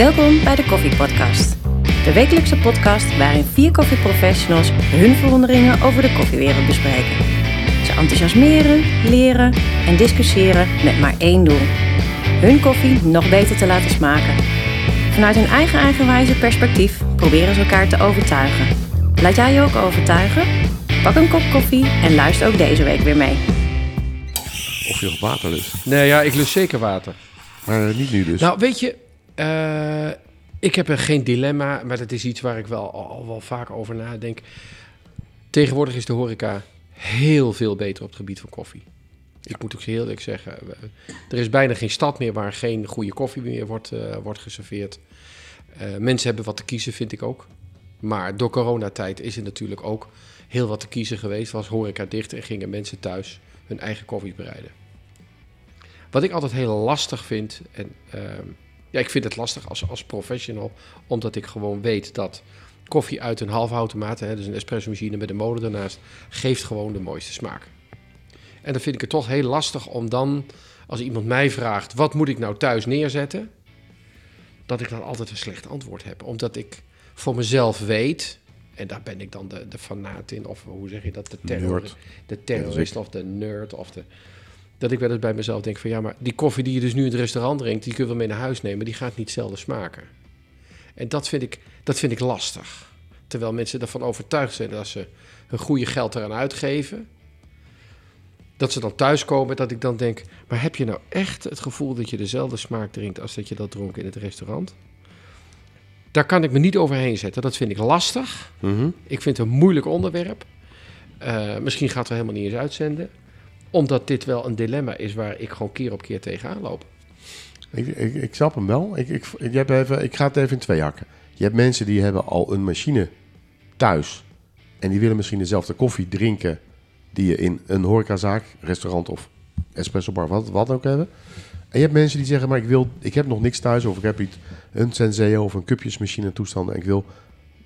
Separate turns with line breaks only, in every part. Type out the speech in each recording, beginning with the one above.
Welkom bij de Koffie Podcast. De wekelijkse podcast waarin vier koffieprofessionals hun verwonderingen over de koffiewereld bespreken. Ze enthousiasmeren, leren en discussiëren met maar één doel. Hun koffie nog beter te laten smaken. Vanuit hun eigen eigenwijze perspectief proberen ze elkaar te overtuigen. Laat jij je ook overtuigen? Pak een kop koffie en luister ook deze week weer mee.
Of je nog water lust.
Nee, ja, ik lust zeker water.
Maar eh, niet nu dus.
Nou, weet je, eh, ik heb er geen dilemma, maar dat is iets waar ik wel al, wel vaak over nadenk. Tegenwoordig is de horeca heel veel beter op het gebied van koffie. Ik moet ook heel eerlijk zeggen, er is bijna geen stad meer waar geen goede koffie meer wordt, eh, wordt geserveerd. Eh, mensen hebben wat te kiezen, vind ik ook. Maar door coronatijd is er natuurlijk ook heel wat te kiezen geweest. Was horeca dicht en gingen mensen thuis hun eigen koffie bereiden. Wat ik altijd heel lastig vind, en ehm, ja, ik vind het lastig als, als professional, omdat ik gewoon weet dat koffie uit een halfautomaat, hè, dus een espresso machine met een motor ernaast, geeft gewoon de mooiste smaak. En dan vind ik het toch heel lastig om dan, als iemand mij vraagt, wat moet ik nou thuis neerzetten, dat ik dan altijd een slecht antwoord heb. Omdat ik voor mezelf weet, en daar ben ik dan de, de fanaat in, of hoe zeg je dat, de, terror,
Nerd.
de terrorist of de nerd of de... Dat ik wel eens bij mezelf denk van ja, maar die koffie die je dus nu in het restaurant drinkt, die kun je wel mee naar huis nemen, die gaat niet hetzelfde smaken. En dat vind ik, dat vind ik lastig. Terwijl mensen ervan overtuigd zijn dat ze hun goede geld eraan uitgeven. Dat ze dan thuiskomen, dat ik dan denk, maar heb je nou echt het gevoel dat je dezelfde smaak drinkt als dat je dat dronk in het restaurant? Daar kan ik me niet overheen zetten. Dat vind ik lastig.
Mhm.
Ik vind het een moeilijk onderwerp. Eh, misschien gaat het wel helemaal niet eens uitzenden. Omdat dit wel een dilemma is waar ik gewoon keer op keer tegenaan loop.
ik, ik, snap hem wel. Ik, ik, even, ik ga het even in twee hakken. Je hebt mensen die hebben al een machine thuis. En die willen misschien dezelfde koffie drinken die je in een horecazaak, restaurant of espresso bar, wat, wat ook hebben. En je hebt mensen die zeggen, maar ik, wil, ik heb nog niks thuis of ik heb iets, een Senseo of een cupjesmachine toestand en ik wil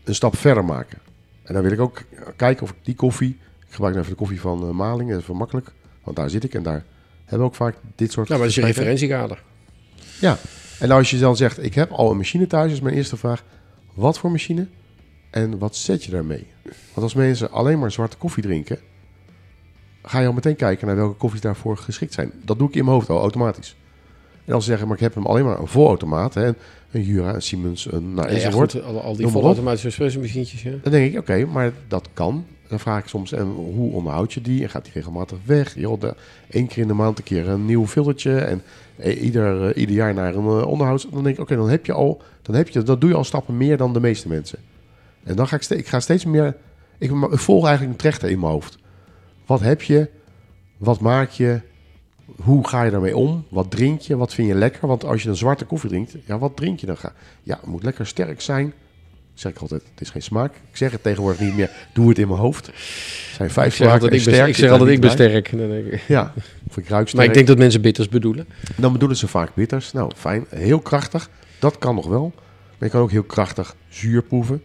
een stap verder maken. En dan wil ik ook kijken of ik die koffie, ik gebruik nu even de koffie van eh, Maling, dat is makkelijk, want daar zit ik en daar hebben we ook vaak dit soort
Nou, maar dat is je referentiekader.
Ja, en als je dan zegt, ik heb al een machine thuis, is mijn eerste vraag, wat voor machine en wat zet je daarmee? Want als mensen alleen maar zwarte koffie drinken, ga je al meteen kijken naar welke koffies daarvoor geschikt zijn. Dat doe ik in mijn hoofd al automatisch. En ze zeggen, maar ik heb hem alleen maar een volautomaat, hè, een Jura, een Siemens, een nou,
Ja,
enzovoort.
goed, al, al die volautomatische espresso machientjes, ja.
Dan denk ik, oké, maar dat kan. Dan vraag ik soms, en hoe onderhoud je die? En gaat die regelmatig weg? Joh, de, één keer in de maand een keer een nieuw filtertje. En eh, ieder, eh, ieder jaar naar een eh, onderhoud. Dan denk ik, oké, dan heb je al, dan heb je, dat doe je al stappen meer dan de meeste mensen. En dan ga ik, ste- ik ga steeds meer, ik, ik volg eigenlijk een trechter in mijn hoofd. Wat heb je? Wat maak je? Hoe ga je daarmee om? Wat drink je? Wat vind je lekker? Want als je een zwarte koffie drinkt, ja, wat drink je dan? Ga- Ja, het moet lekker sterk zijn. Zeg ik altijd, het is geen smaak. Ik zeg het tegenwoordig niet meer, doe het in mijn hoofd. Het zijn vijf
Ik zeg
smaken
ik ben,
sterk
ik zeg altijd, ik ben sterk.
Ja, of ik ruik
Maar
sterk.
ik denk dat mensen bitters bedoelen.
Dan bedoelen ze vaak bitters. Nou, fijn. Heel krachtig. Dat kan nog wel. Maar je kan ook heel krachtig zuur proeven.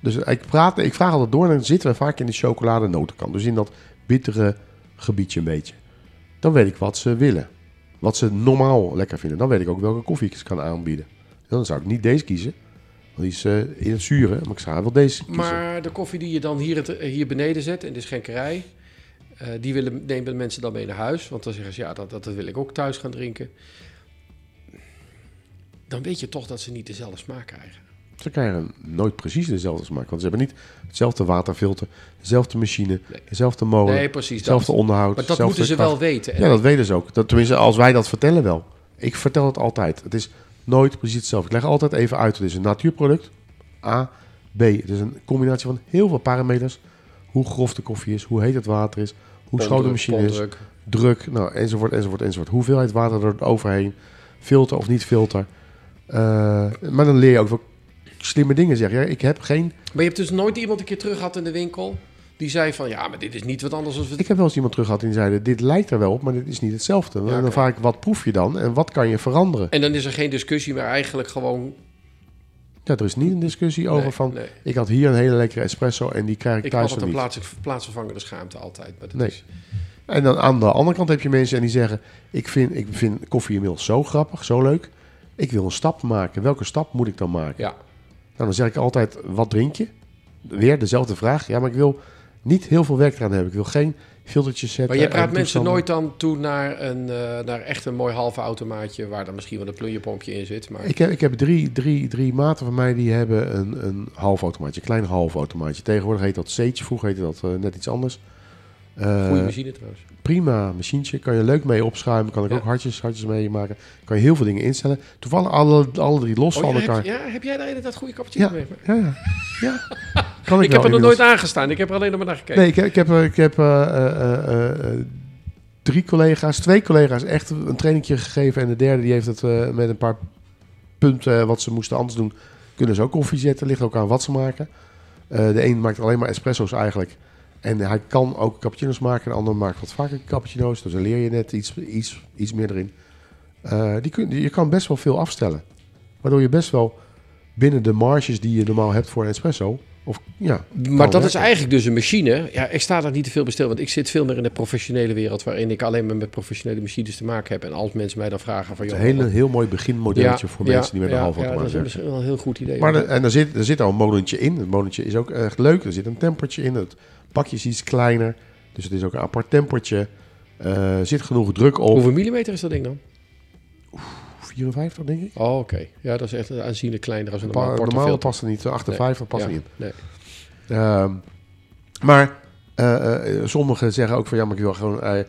Dus ik, praat, ik vraag altijd door en dan zitten we vaak in de chocoladenotenkant. Dus in dat bittere gebiedje een beetje. Dan weet ik wat ze willen. Wat ze normaal lekker vinden. Dan weet ik ook welke koffie ik ze kan aanbieden. Dan zou ik niet deze kiezen. Want die is eh, in het. Maar ik zou wel deze kiezen.
Maar de koffie die je dan hier, het- hier beneden zet in de schenkerij, eh, die willen, nemen mensen dan mee naar huis. Want dan zeggen ze, ja, dat, dat wil ik ook thuis gaan drinken. Dan weet je toch dat ze niet dezelfde smaak krijgen.
Ze krijgen nooit precies dezelfde smaak. Want ze hebben niet hetzelfde waterfilter, dezelfde machine,
Nee.
dezelfde molen,
Nee, precies.
hetzelfde
Dat.
onderhoud.
Maar dat moeten ze
kracht.
wel weten. En
Ja, dat weten ze ook. Dat, tenminste, als wij dat vertellen wel. Ik vertel het altijd. Het is nooit precies hetzelfde. Ik leg altijd even uit. Het is een natuurproduct. A. B. Het is een combinatie van heel veel parameters. Hoe grof de koffie is, hoe heet het water is, hoe schoon de machine is, druk, nou, enzovoort, enzovoort, enzovoort. Hoeveelheid water er overheen, filter of niet filter. Eh, maar dan leer je ook wel slimme dingen zeggen. Ja, ik heb geen...
Maar je hebt dus nooit iemand een keer terug gehad in de winkel die zei van, ja, maar dit is niet wat anders dan...
Ik heb wel eens iemand terug gehad die zeiden, dit lijkt er wel op, maar dit is niet hetzelfde. En dan vraag ik, wat proef je dan en wat kan je veranderen?
En dan is er geen discussie, maar eigenlijk gewoon...
Ja, er is niet een discussie over
Nee,
van,
nee.
ik had hier een hele lekkere espresso en die krijg ik,
Ik
thuis
had een
niet.
plaats, plaatsvervangende schaamte altijd. Maar dat
Nee.
is,
En dan aan de andere kant heb je mensen en die zeggen, ik vind, ik vind koffie inmiddels zo grappig, zo leuk. Ik wil een stap maken. Welke stap moet ik dan maken?
Ja.
Nou, dan zeg ik altijd, wat drink je? Weer dezelfde vraag. Ja, maar ik wil niet heel veel werk eraan hebben. Ik wil geen filtertjes zetten.
Maar je praat
en
mensen nooit dan toe naar, een, eh, naar echt een mooi halve automaatje... waar dan misschien wel een plunjepompje in zit. Maar
Ik heb, ik heb drie, drie, drie maten van mij die hebben een, een half automaatje. Een klein half automaatje. Tegenwoordig heet dat Sage. Vroeger heette dat eh, net iets anders. Eh,
goede machine trouwens.
prima machientje. Kan je leuk mee opschuimen. Kan ik
Ja.
ook hartjes, hartjes mee maken. Kan je heel veel dingen instellen. Toevallig alle, alle drie los
Oh,
van elkaar.
heb, ja, heb jij daar inderdaad goede cappuccino
Ja,
mee?
ja, ja. ja. Kan
Ik
wel
heb er nog nooit aangestaan. Ik heb er alleen nog maar naar gekeken.
Nee, ik heb, ik heb, eh, ik heb eh, drie collega's, twee collega's echt een trainingje gegeven. En de derde die heeft het met een paar punten wat ze moesten anders doen. Kunnen ze ook koffie zetten. Ligt ook aan wat ze maken. De een maakt alleen maar espresso's eigenlijk. En hij kan ook cappuccino's maken. De ander maakt wat vaker cappuccino's. Dus dan leer je net iets, iets, iets meer erin. Eh, die kun, je kan best wel veel afstellen. Waardoor je best wel binnen de marges die je normaal hebt voor een espresso... Of, ja,
Maar dat is eigenlijk dus een machine. Ja, ik sta daar niet te veel bij stil, want ik zit veel meer in de professionele wereld, waarin ik alleen maar met professionele machines te maken heb. En als mensen mij dan vragen van,
Het is een hele, heel mooi beginmodelletje voor mensen die met een half
ja, dat is misschien wel een heel goed idee.
Maar de- en er zit, er zit al een molentje in. Het molentje is ook echt leuk. Er zit een tempertje in. Het bakje is iets kleiner. Dus het is ook een apart tempertje. Eh, zit genoeg druk op.
Hoeveel millimeter is dat ding dan?
54 denk ik.
Oh, oké. Ja, dat is echt aanzienlijk kleiner als een
Pa-
normaal
normaal
portofilter.
past er niet. 58 past
Ja,
niet in.
Nee.
Ehm, maar eh, eh, sommigen zeggen ook van ja, maar ik wil gewoon, eh,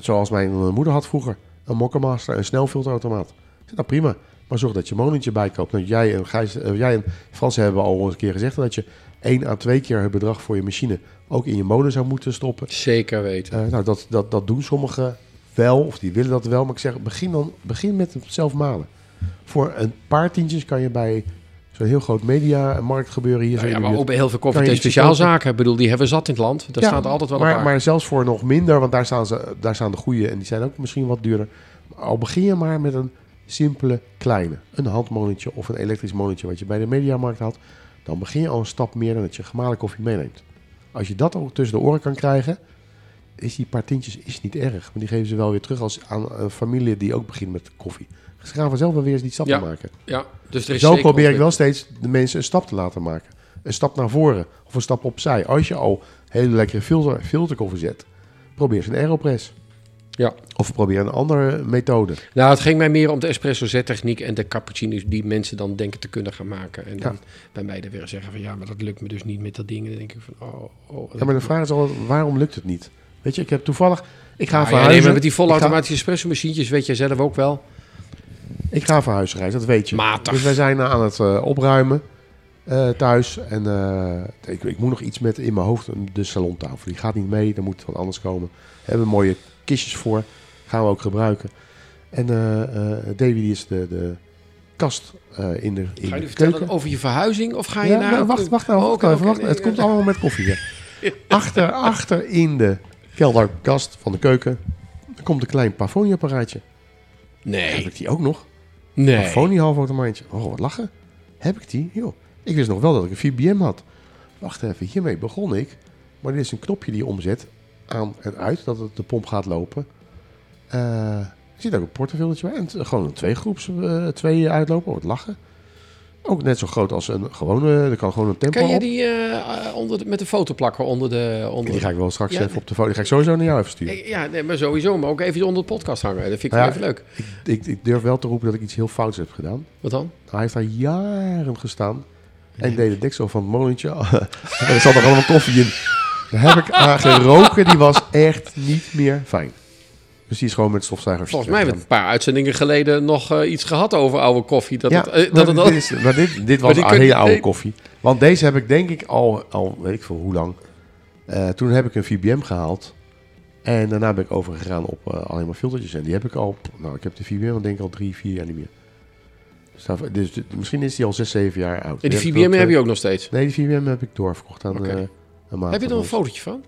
zoals mijn moeder had vroeger, een Mokkamaster, een snelfilterautomaat. Ik zeg, nou prima, maar zorg dat je molentje bijkoopt. Nou, jij, en Gijs, jij en Frans hebben al een keer gezegd dat je één à twee keer het bedrag voor je machine ook in je molen zou moeten stoppen.
Zeker weten.
Nou, dat, dat, dat doen sommigen wel, of die willen dat wel. Maar ik zeg, begin dan begin met het zelf malen. Voor een paar tientjes kan je bij zo'n heel groot media markt gebeuren hier.
Nou ja, maar ook bij heel veel koffie en speciaalzaken. Ik bedoel, die hebben we zat in het land. Daar
Ja,
staat altijd wel
maar,
een paar.
maar zelfs voor nog minder, want daar staan, ze, daar staan de goede en die zijn ook misschien wat duurder. Al begin je maar met een simpele kleine. Een handmolentje of een elektrisch molentje wat je bij de mediamarkt had. Dan begin je al een stap meer dan dat je gemalen koffie meeneemt. Als je dat ook tussen de oren kan krijgen, is die paar tientjes is niet erg. Maar die geven ze wel weer terug als aan een familie die ook begint met koffie. Ze gaan vanzelf wel weer eens die stap
Ja.
maken.
ja, dus er is
Zo probeer ik wel steeds de mensen een stap te laten maken. Een stap naar voren of een stap opzij. Als je al hele lekkere filter, filterkoffie zet, probeer eens een Aeropress.
Ja.
Of probeer een andere methode.
Nou, het ging mij meer om de espresso zettechniek en de cappuccino's die mensen dan denken te kunnen gaan maken. En dan bij mij dan weer zeggen van ja, maar dat lukt me dus niet met dat ding. En dan denk ik van oh, oh.
Ja, maar de vraag is al, waarom lukt het niet? Weet je, ik heb toevallig... Ik ga
ja,
verhuizen.
nee, maar met die volautomatische espresso machientjes weet jij zelf ook wel.
ga, ik ga verhuizen, Gijs, dat weet je.
Matig.
Dus wij zijn aan het eh, opruimen eh, thuis. En eh, ik, ik moet nog iets met in mijn hoofd de salontafel. Die gaat niet mee, er moet wat anders komen. We hebben mooie kistjes voor. Gaan we ook gebruiken. En Davy die is de, de kast in de, in
Ga je nu vertellen over je verhuizing of ga je
Ja,
naar...
nou, wacht, wacht nou,
Oh,
wacht nou even, wacht.
nee,
het
nee,
komt allemaal met koffie. Hè. Achter, achter in de kelderkast van de keuken er komt een klein pafoniapparaatje. Heb
Nee,
ik die ook nog?
nee.
Pafonie halfautomaatje. Oh, wat lachen. Heb ik die? Joh. Ik wist nog wel dat ik een VBM had. Wacht even, hiermee begon ik. Maar dit is een knopje die je omzet aan en uit, dat het de pomp gaat lopen. Eh, er zit ook een portefeuilletje bij. En gewoon een tweegroeps, eh twee uitlopen. Oh, wat lachen. Ook net zo groot als een gewone, er kan gewoon een tempo
Kan je die eh, onder de, met de foto plakken onder de... Onder
Die ga ik wel straks
Ja,
even op de foto. Die ga ik sowieso naar jou even sturen.
Ja, nee, maar sowieso. Maar ook even onder de podcast hangen. Dat vind ik
Nou ja,
even leuk.
Ik, ik, ik durf wel te roepen dat ik iets heel fouts heb gedaan.
Wat dan?
Hij heeft daar jaren gestaan. En deed de deksel van het molentje. en er zat nog allemaal koffie in. Daar heb ik aan geroken. Die was echt niet meer fijn. Dus die is gewoon met stofzuigers.
Volgens mij hebben we een paar uitzendingen geleden nog eh, iets gehad over oude koffie. Dat
ja,
het, eh,
maar
dat
dit, is, maar dit, dit was een hele oude
nee.
koffie. Want deze heb ik denk ik al, al weet ik veel hoe lang. Eh, toen heb ik een VBM gehaald. En daarna ben ik overgegaan op alleen maar filtertjes. En die heb ik al, nou ik heb de VBM denk ik al drie, vier jaar niet meer. Dus, dus misschien is die al zes, zeven jaar oud.
En die VBM heb je ook nog steeds.
Nee, die VBM heb ik doorverkocht aan een maat
Heb je er een fotootje van?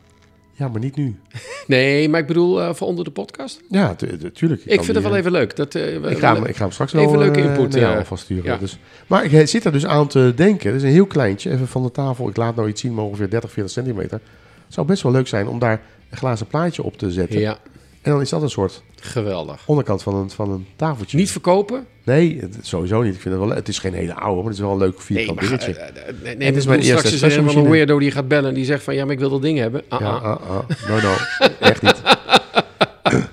Ja, maar niet nu.
Nee, maar ik bedoel eh, voor onder de podcast.
Ja, tu- tu- tuurlijk.
Ik, vind het wel even leuk. Dat, eh,
Ik ga, hem, ik ga hem straks
Even
wel
leuke
eh,
input,
jou
ja.
alvast sturen.
Ja.
Dus, maar ik eh, zit er dus aan te denken. Het is een heel kleintje, even van de tafel. Ik laat nou iets zien, maar ongeveer 30, 40 centimeter. Het zou best wel leuk zijn om daar een glazen plaatje op te zetten.
Ja,
En dan is dat een soort
Geweldig.
onderkant van een, van een tafeltje.
Niet verkopen?
Nee, het, sowieso niet. Ik vind het wel. Het is geen hele oude, maar het is wel een leuk vierkant
maar,
dingetje.
eh, eh, nee, nee,
Het is
maar
mijn eerste
straks is er een
espresso-machine.
weirdo die gaat bellen en die zegt van ja, maar ik wil dat ding hebben. Ah,
ja,
ah.
ah, ah. no, no, echt niet.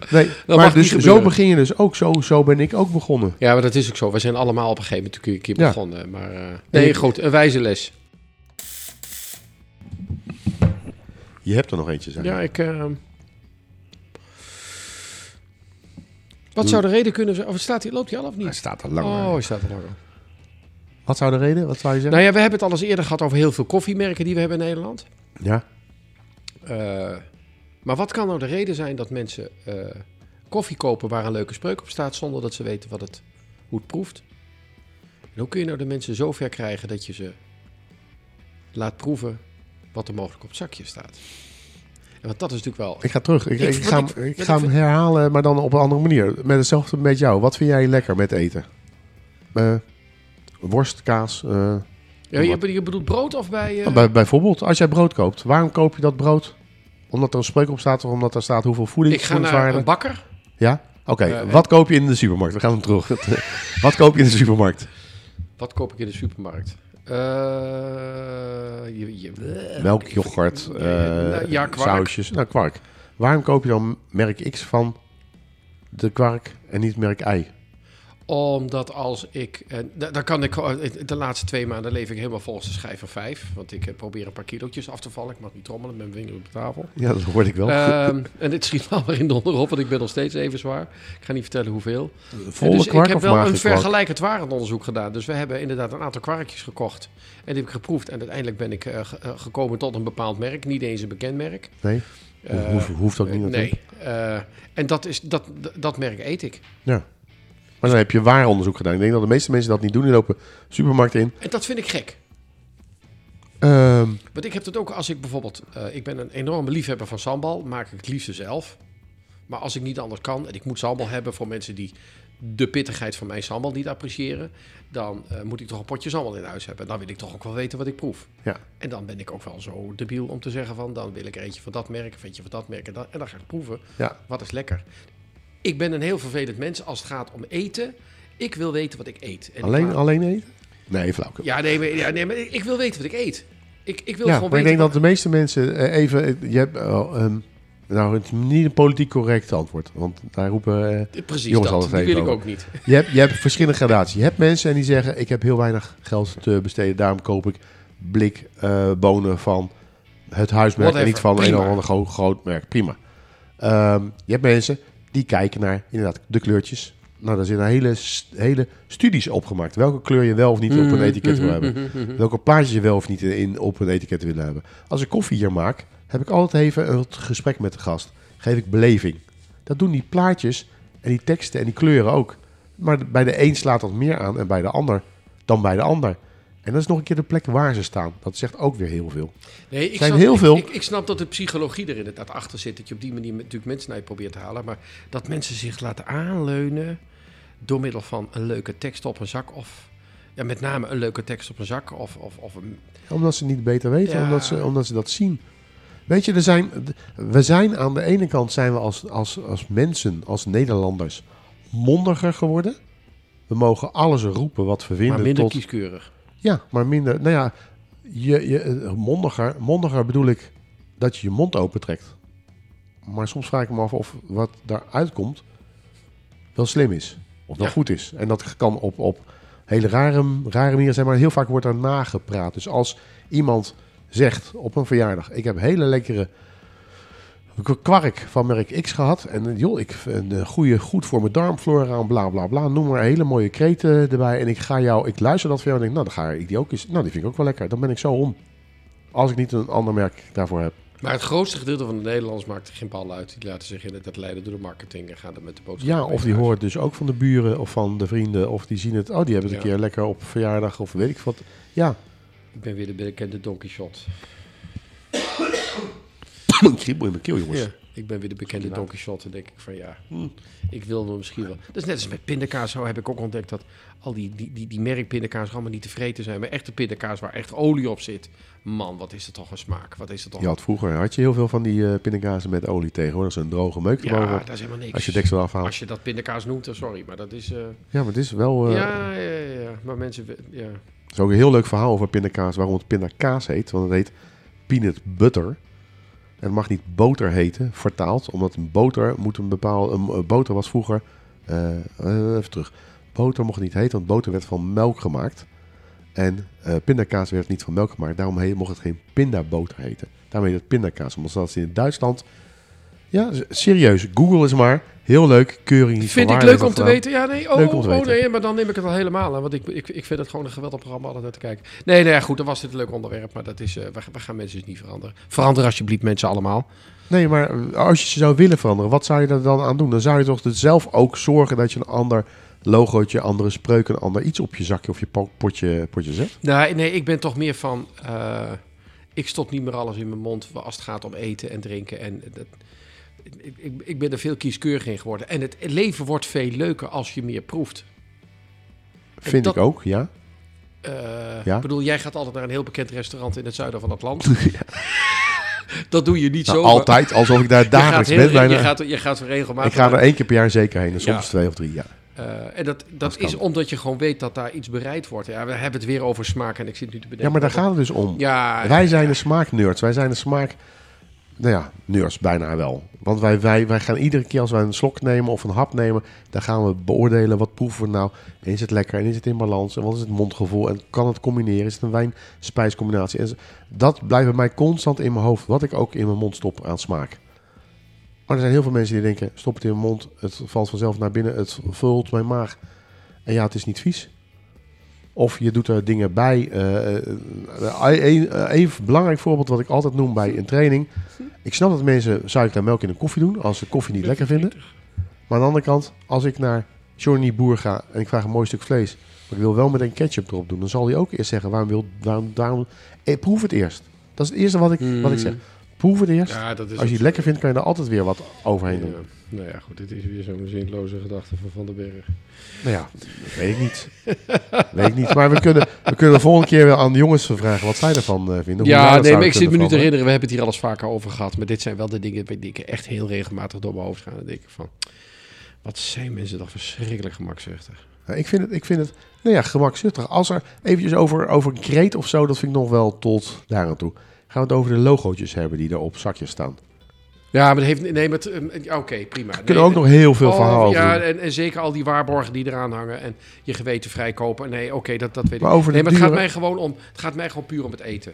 Nee,
mag
maar
niet
dus zo
gebeuren.
begin je dus ook. Zo, zo ben ik ook begonnen.
Ja, maar dat is ook zo. We zijn allemaal op een gegeven moment een keer
Ja.
begonnen. Maar eh, nee,
ik-
goed, een wijze les.
Je hebt er nog eentje, zeg.
Ja, ik. eh, Wat zou de reden kunnen zijn? Of staat hij, loopt hij al of
Hij
niet?
staat er lang.
Oh, hij staat er langer.
Wat zou de reden? Wat zou je zeggen?
Nou ja, we hebben het al eens eerder gehad over heel veel koffiemerken die we hebben in Nederland.
Ja,
Eh, maar wat kan nou de reden zijn dat mensen eh, koffie kopen waar een leuke spreuk op staat zonder dat ze weten wat het, hoe het proeft? En hoe kun je nou de mensen zo ver krijgen dat je ze laat proeven wat er mogelijk op het zakje staat? Want dat is natuurlijk wel.
ik ga terug. Ik,
Ik-
ik, ga, hem-
ik-
ga herhalen, maar dan op een andere manier. Met hetzelfde met jou. Wat vind jij lekker met eten? Eh, worst, kaas. eh,
Ja, je, je bedoelt brood of bij. eh,
bij, bijvoorbeeld, als jij brood koopt. Waarom koop je dat brood? Omdat er een spreuk op staat of omdat er staat hoeveel voeding
ik ga naar een bakker.
Ja? Oké, wat koop je in de supermarkt? We gaan hem terug. wat koop je in de supermarkt?
Wat koop ik in de supermarkt? Eh, je, je,
Melk, yoghurt, eh,
nou, ja, kwark.
sausjes. Nou, kwark. Waarom koop je dan merk X van de kwark en niet merk Y?
Omdat als ik... eh, da- dan kan ik... gewoon- De laatste twee maanden leef ik helemaal volgens de schijf van vijf. Want ik eh, probeer een paar kilootjes af te vallen. Ik mag niet trommelen met mijn vinger op de tafel.
Ja, dat hoorde ik wel.
Ehm, en dit schiet me alweer in de onderop, want ik ben nog steeds even zwaar. Ik ga niet vertellen hoeveel.
Volle
dus
kwark
ik heb wel een vergelijkend warenonderzoek gedaan. Dus we hebben inderdaad een aantal kwarkjes gekocht. En die heb ik geproefd. En uiteindelijk ben ik eh, ge- eh, gekomen tot een bepaald merk. Niet eens een bekend merk.
Nee,
Eh,
hoeft, hoeft ook niet
Eh,
natuurlijk.
nee. Eh, en dat, is, dat, dat merk eet ik.
Ja. Maar dan heb je waaronderzoek gedaan. Ik denk dat de meeste mensen dat niet doen. Die lopen supermarkten in.
En dat vind ik gek.
Ehm,
Want ik heb het ook als ik bijvoorbeeld... eh, ik ben een enorme liefhebber van sambal. Maak ik het liefste zelf. Maar als ik niet anders kan en ik moet sambal hebben voor mensen die de pittigheid van mijn sambal niet appreciëren, dan eh, moet ik toch een potje sambal in huis hebben. Dan wil ik toch ook wel weten wat ik proef.
ja.
En dan ben ik ook wel zo debiel om te zeggen van, dan wil ik er eentje van dat merk, of eentje van dat merk. En dan, en dan ga ik proeven.
Ja.
Wat is lekker? Ik ben een heel vervelend mens als het gaat om eten. Ik wil weten wat ik eet. En ik
Alleen, alleen eten? Nee, flauw.
Ja, nee, maar, ja, nee, maar ik wil weten wat ik eet. Ik, ik wil
Ja,
gewoon
maar ik
weten...
denk dat de meeste mensen eh, even... eh, Je hebt, oh, ehm, nou, het is niet een politiek correct antwoord. Want daar roepen... eh,
Precies
jongens
dat,
altijd
wil ik ook niet.
je, hebt, je hebt verschillende gradaties. Je hebt mensen en die zeggen... Ik heb heel weinig geld te besteden. Daarom koop ik blik eh, bonen van het huismerk... en niet van een of ander gro- groot merk. Prima. Ehm, je hebt mensen die kijken naar inderdaad de kleurtjes. Nou, daar zijn hele, hele studies opgemaakt. Welke kleur je wel of niet op een etiket wil hebben. Welke plaatjes je wel of niet in, op een etiket wil hebben. Als ik koffie hier maak, heb ik altijd even een gesprek met de gast. Geef ik beleving. Dat doen die plaatjes en die teksten en die kleuren ook. Maar bij de een slaat dat meer aan en bij de ander dan bij de ander. En dat is nog een keer de plek waar ze staan. Dat zegt ook weer heel veel.
Nee, ik
zijn
snap,
heel
ik-
veel-
Ik, ik snap dat de psychologie er inderdaad achter zit. Dat je op die manier natuurlijk mensen naar je probeert te halen. Maar dat mensen zich laten aanleunen door middel van een leuke tekst op een zak. Of ja, met name een leuke tekst op een zak. Of, of, of een,
Omdat ze niet beter weten,
Ja.
omdat, ze, omdat ze dat zien. Weet je, er zijn, we zijn aan de ene kant zijn we als, als, als mensen, als Nederlanders, mondiger geworden. We mogen alles roepen wat we vinden.
maar minder
tot,
kieskeurig.
Ja, maar minder. Nou ja, je, je, eh, mondiger, mondiger bedoel ik dat je je mond opentrekt. Maar soms vraag ik me af of wat daaruit komt wel slim is. Of wel
Ja.
goed is. En dat kan op, op hele rare, rare manieren zijn, maar heel vaak wordt er nagepraat. Dus als iemand zegt op een verjaardag: Ik heb hele lekkere kwark van merk X gehad. En joh, ik een eh, goede, goed voor mijn darmflora en bla bla bla. Noem maar hele mooie kreten erbij. En ik ga jou, ik luister dat voor jou en denk, nou, dan ga ik die ook eens. Nou, die vind ik ook wel lekker. Dan ben ik zo om. Als ik niet een ander merk daarvoor heb.
Maar het grootste gedeelte van de Nederlanders maakt er geen bal uit. Die laten zich inderdaad leiden door de marketing en gaan er met de boodschap.
Ja, of die hoort dus ook van de buren of van de vrienden. Of die zien het, oh, die hebben het een keer lekker op verjaardag of weet ik wat. Ja,
Ik ben weer de bekende Donkey Shot.
Een kriebel in mijn keel, jongens.
Ja. Ik ben weer de bekende
Misschien
Don Quixote. denk ik van ja, ik wil misschien wel. Dat is net als met pindakaas. Zo heb ik ook ontdekt dat al die, die, die, die merkpindakaas allemaal niet tevreden zijn. Maar echte pindakaas waar echt olie op zit. Man, wat is het toch een smaak. Wat is het toch
Je had vroeger had je heel veel van die pindakazen met olie tegenwoordig. Zo'n droge meuk
Ja, dat is helemaal niks.
Als je deksel afhaalt.
Als je dat pindakaas noemt, dan sorry. Maar dat is... eh,
Ja, maar het is wel... eh,
ja, ja, ja, ja. Maar mensen... Ja.
Het is ook een heel leuk verhaal over pindakaas. Waarom het pindakaas heet. Want het heet peanut butter. Het mag niet boter heten, vertaald. Omdat een boter moet een bepaalde... Een, een boter was vroeger... eh, eh, even terug. Boter mocht niet heten, want boter werd van melk gemaakt. En eh, pindakaas werd niet van melk gemaakt. Daarom mocht het geen pindaboter heten. Daarom heet het pindakaas. Omdat dat in Duitsland... Ja, serieus. Google is maar. Heel leuk. Keuring niet
Vind ik leuk om te
gedaan.
weten. Ja, nee, oh,
Leuk om te
oh,
weten.
nee, maar dan neem ik het al helemaal aan. Want ik, ik, ik vind het gewoon een geweldig programma altijd naar te kijken. Nee, nee, goed, dan was dit een leuk onderwerp. Maar dat is, eh, we, we gaan mensen dus niet veranderen. Verander alsjeblieft mensen allemaal.
Nee, maar eh, als je ze zou willen veranderen, wat zou je er dan aan doen? Dan zou je toch zelf ook zorgen dat je een ander logootje, andere spreuk, een ander iets op je zakje of je po- potje, potje zet.
Nee, nee, ik ben toch meer van... eh, ik stop niet meer alles in mijn mond als het gaat om eten en drinken. En dat, ik, ik, ik ben er veel kieskeuriger in geworden. En het leven wordt veel leuker als je meer proeft.
Vind
dat-
ik ook, ja.
Eh,
Ja?
Ik bedoel, jij gaat altijd naar een heel bekend restaurant in het zuiden van het land. Dat doe je niet
Nou,
zo.
altijd, alsof ik daar dagelijks ben. Bijna.
je, gaat, je gaat regelmatig.
ik ga er één keer per jaar zeker heen, en soms
Ja.
twee of drie, ja.
Eh, en dat, dat
Dat kan.
is omdat je gewoon weet dat daar iets bereid wordt. Ja, we hebben het weer over smaak en ik zit nu te bedenken.
Ja, maar daar gaat het dus om.
Ja,
Wij zijn de smaaknerds. Wij zijn de smaak... Nou ja, nerds bijna wel. Want wij, wij, wij gaan iedere keer als wij een slok nemen of een hap nemen... dan gaan we beoordelen wat proeven we nou. En is het lekker en is het in balans? En wat is het mondgevoel? En kan het combineren? Is het een wijn-spijscombinatie? En dat blijft bij mij constant in mijn hoofd. Wat ik ook in mijn mond stop aan smaak. Maar er zijn heel veel mensen die denken... stop het in mijn mond, het valt vanzelf naar binnen... het vult mijn maag. En ja, het is niet vies. Of je doet er dingen bij. eh, eh, een, eh, even belangrijk voorbeeld wat ik altijd noem bij een training. Ik snap dat mensen suiker en melk in een koffie doen als ze koffie niet lekker vinden. Maar aan de andere kant, als ik naar Johnny Boer ga en ik vraag een mooi stuk vlees, maar ik wil wel meteen ketchup erop doen, dan zal hij ook eerst zeggen waarom wil, waarom, daarom, eh, proef het eerst. Dat is het eerste wat ik, wat ik zeg. Proef het eerst.
Ja, dat is
Als je het lekker vindt, kan je er altijd weer wat overheen doen.
Ja, nou ja, goed, dit is weer zo'n zinloze gedachte van Van den Berg.
Nou ja, dat weet ik niet. weet ik niet. Maar we kunnen, we kunnen de volgende keer weer aan de jongens vragen wat zij ervan eh, vinden. Hoe
Ja, nee, maar ik zit me nu te herinneren, we hebben het hier alles vaker over gehad. Maar dit zijn wel de dingen die ik echt heel regelmatig door mijn hoofd gaan. Dan denk ik van, wat zijn mensen toch verschrikkelijk gemakzuchtig.
Ja, ik vind het, ik vind het nou ja, gemakzuchtig. Als er eventjes over, over een kreet of zo, dat vind ik nog wel tot daar aan toe. Gaan we het over de logootjes hebben die er op zakjes staan.
Ja, maar dat heeft, nee, maar het, ja, oké, prima.
We kunnen
Nee,
ook nog heel veel
oh,
verhalen over
Ja, en, en zeker al die waarborgen die eraan hangen en je geweten vrijkopen. Nee, oké, dat, dat weet
Maar
ik.
over
nee, maar het gaat mij gewoon om, het gaat mij gewoon puur om het eten.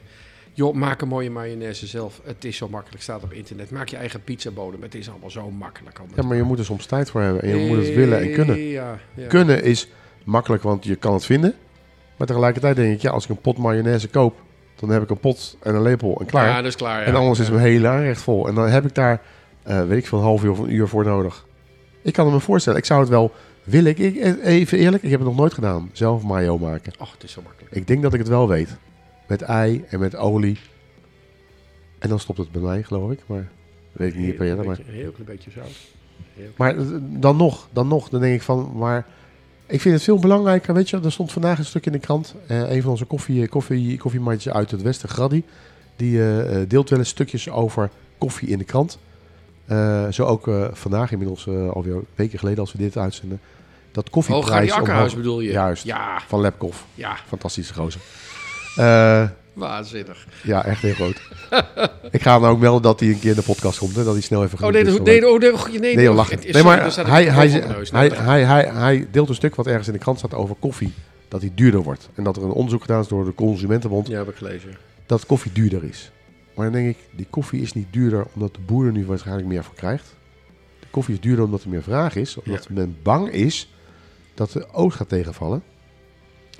Joh, maak een mooie mayonaise zelf. Het is zo makkelijk, staat op internet. Maak je eigen pizzabodem. Het is allemaal zo makkelijk. allemaal.
Ja, maar je moet er soms tijd voor hebben en je moet het willen en kunnen.
Ja, ja.
Kunnen is makkelijk, want je kan het vinden. Maar tegelijkertijd denk ik, ja, als ik een pot mayonaise koop, dan heb ik een pot en een lepel en klaar.
Ja, dat is klaar. Ja.
en anders is mijn hele aanrecht vol. En dan heb ik daar, eh, weet ik veel, een half uur of een uur voor nodig. Ik kan het me voorstellen. Ik zou het wel willen. Ik, ik- even eerlijk, ik heb het nog nooit gedaan. Zelf mayo maken.
Och, het is zo makkelijk.
Ik denk dat ik het wel weet. Met ei en met olie. En dan stopt het bij mij, geloof ik. Maar weet ik niet
Heel
jaar.
klein
Maar,
beetje- Heel klein beetje zout. Heel
maar dan nog, dan nog, dan denk ik van, maar ik vind het veel belangrijker. Weet je, er stond vandaag een stuk in de krant. eh, een van onze koffie, koffie, koffiematjes uit het Westen, Graddy. Die eh, eh, deelt wel eens stukjes over koffie in de krant. Eh, zo ook eh, vandaag, inmiddels eh, alweer weken geleden als we dit uitzenden. Dat
Oh,
koffieprijs
Akkerhuis
omhoog-
bedoel je?
Juist.
Ja,
van Lepkoff.
ja.
Fantastische gozer. Eh,
Waanzinnig.
Ja, echt heel groot. ik ga hem ook melden dat hij een keer in de podcast komt. Hè, dat hij snel even
Oh nee,
is.
nee, oh, nee, oh, nee,
Nee,
nee,
joh, lachen.
het is-
Nee,
sorry,
maar hij,
neus. Nee,
hij, hij, hij deelt een stuk wat ergens in de krant staat over koffie. Dat die duurder wordt. En dat er een onderzoek gedaan is door de Consumentenbond.
Ja, heb ik gelezen.
Dat koffie duurder is. Maar dan denk ik, die koffie is niet duurder omdat de boer er nu waarschijnlijk meer voor krijgt. De koffie is duurder omdat er meer vraag is. Omdat men bang is dat de oogst gaat tegenvallen.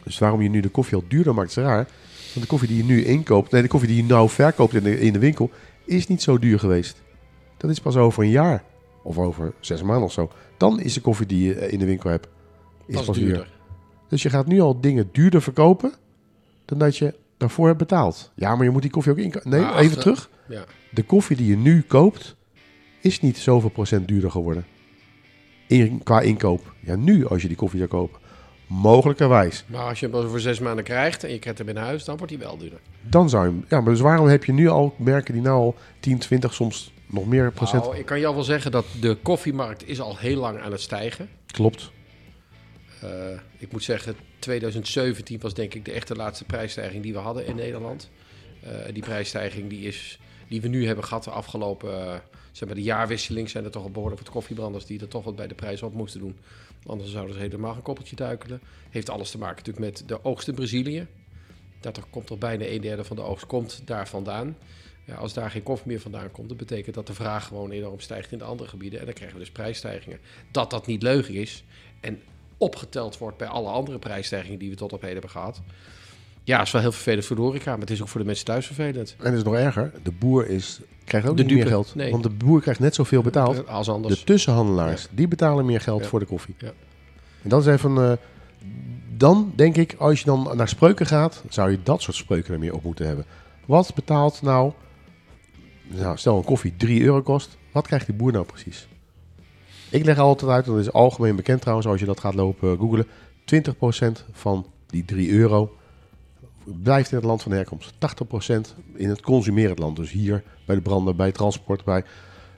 Dus waarom je nu de koffie al duurder maakt is raar. Want de koffie die je nu inkoopt, nee, de koffie die je nou verkoopt in de, in de winkel, is niet zo duur geweest. Dat is pas over een jaar. Of over zes maanden of zo. Dan is de koffie die je eh, in de winkel hebt, is pas
duurder.
Dus je gaat nu al dingen duurder verkopen dan dat je daarvoor hebt betaald. Ja, maar je moet die koffie ook inkopen. Nee, even terug.
Ja.
De koffie die je nu koopt is niet zoveel procent duurder geworden. In, qua inkoop. Ja, nu als je die koffie zou kopen. Mogelijkerwijs.
Maar als je hem voor zes maanden krijgt en je krijgt hem in huis, dan wordt hij wel duurder.
Dan zou je hem... Ja, maar dus waarom heb je nu al merken die nou al 10, 20, soms nog meer procent...
Nou, ik kan al wel zeggen dat de koffiemarkt is al heel lang aan het stijgen.
Klopt.
Uh, ik moet zeggen, 2017 was denk ik de echte laatste prijsstijging die we hadden in Nederland. Uh, die prijsstijging die, is, die we nu hebben gehad de afgelopen... Uh, zeg maar de jaarwisseling zijn er toch al behoorlijk wat koffiebranders die er toch wat bij de prijs op moesten doen. Anders zouden ze helemaal een koppeltje duikelen. Heeft alles te maken natuurlijk met de oogst in Brazilië. Dat er komt toch bijna een derde van de oogst komt daar vandaan. Ja, als daar geen koffie meer vandaan komt, dat betekent dat de vraag gewoon enorm stijgt in de andere gebieden. En dan krijgen we dus prijsstijgingen. Dat dat niet leugen is en opgeteld wordt bij alle andere prijsstijgingen die we tot op heden hebben gehad. Ja, is wel heel vervelend voor de horeca, maar het is ook voor de mensen thuis vervelend.
En het is nog erger, de boer is, krijgt ook
De
niet meer geld.
nee.
Want de boer krijgt net zoveel betaald.
Als anders.
De tussenhandelaars, die betalen meer geld
Ja.
voor de koffie.
Ja.
En dat is even... eh, dan denk ik, als je dan naar spreuken gaat, zou je dat soort spreuken er meer op moeten hebben. Wat betaalt nou... Nou, stel een koffie 3 euro kost. Wat krijgt die boer nou precies? Ik leg altijd uit, dat is algemeen bekend trouwens, als je dat gaat lopen googelen. 20% van die 3 euro blijft in het land van herkomst. 80% in het consumerend land. Dus hier bij de branden, bij het transport, bij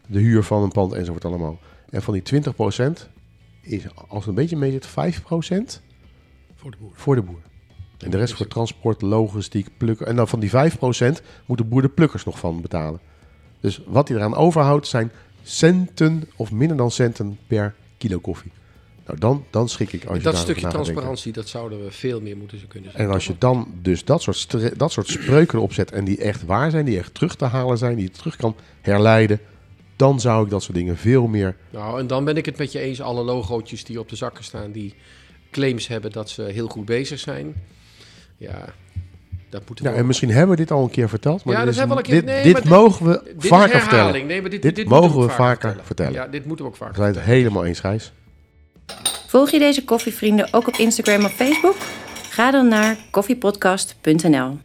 de huur van een pand enzovoort allemaal. En van die 20% is, als het een beetje mee zit, 5%
voor de boer.
voor de boer. En de rest voor transport, logistiek, plukken. En dan van die 5% moet de boer de plukkers nog van betalen. Dus wat hij eraan overhoudt zijn centen of minder dan centen per kilo koffie. Nou, dan, dan schrik ik als je
dat stukje transparantie, dat zouden we veel meer moeten kunnen zien.
En als je dan dus dat soort, dat soort spreuken opzet en die echt waar zijn, die echt terug te halen zijn, die je terug kan herleiden, dan zou ik dat soort dingen veel meer...
Nou, en dan ben ik het met je eens. Alle logootjes die op de zakken staan, die claims hebben dat ze heel goed bezig zijn. Ja, dat moeten we
Ja, en misschien hebben we dit al een keer verteld, maar
Ja,
dit,
dat
is-
hebben we al een keer- nee,
dit
dit-
mogen we
Dit
vaker
herhaling.
vertellen.
Nee, maar dit,
Dit
dit
mogen we vaker
vertellen.
vertellen.
Ja, dit moeten we ook vaker
We zijn het helemaal eens, Gijs.
Volg je deze koffievrienden ook op Instagram of Facebook? Ga dan naar koffiepodcast.nl.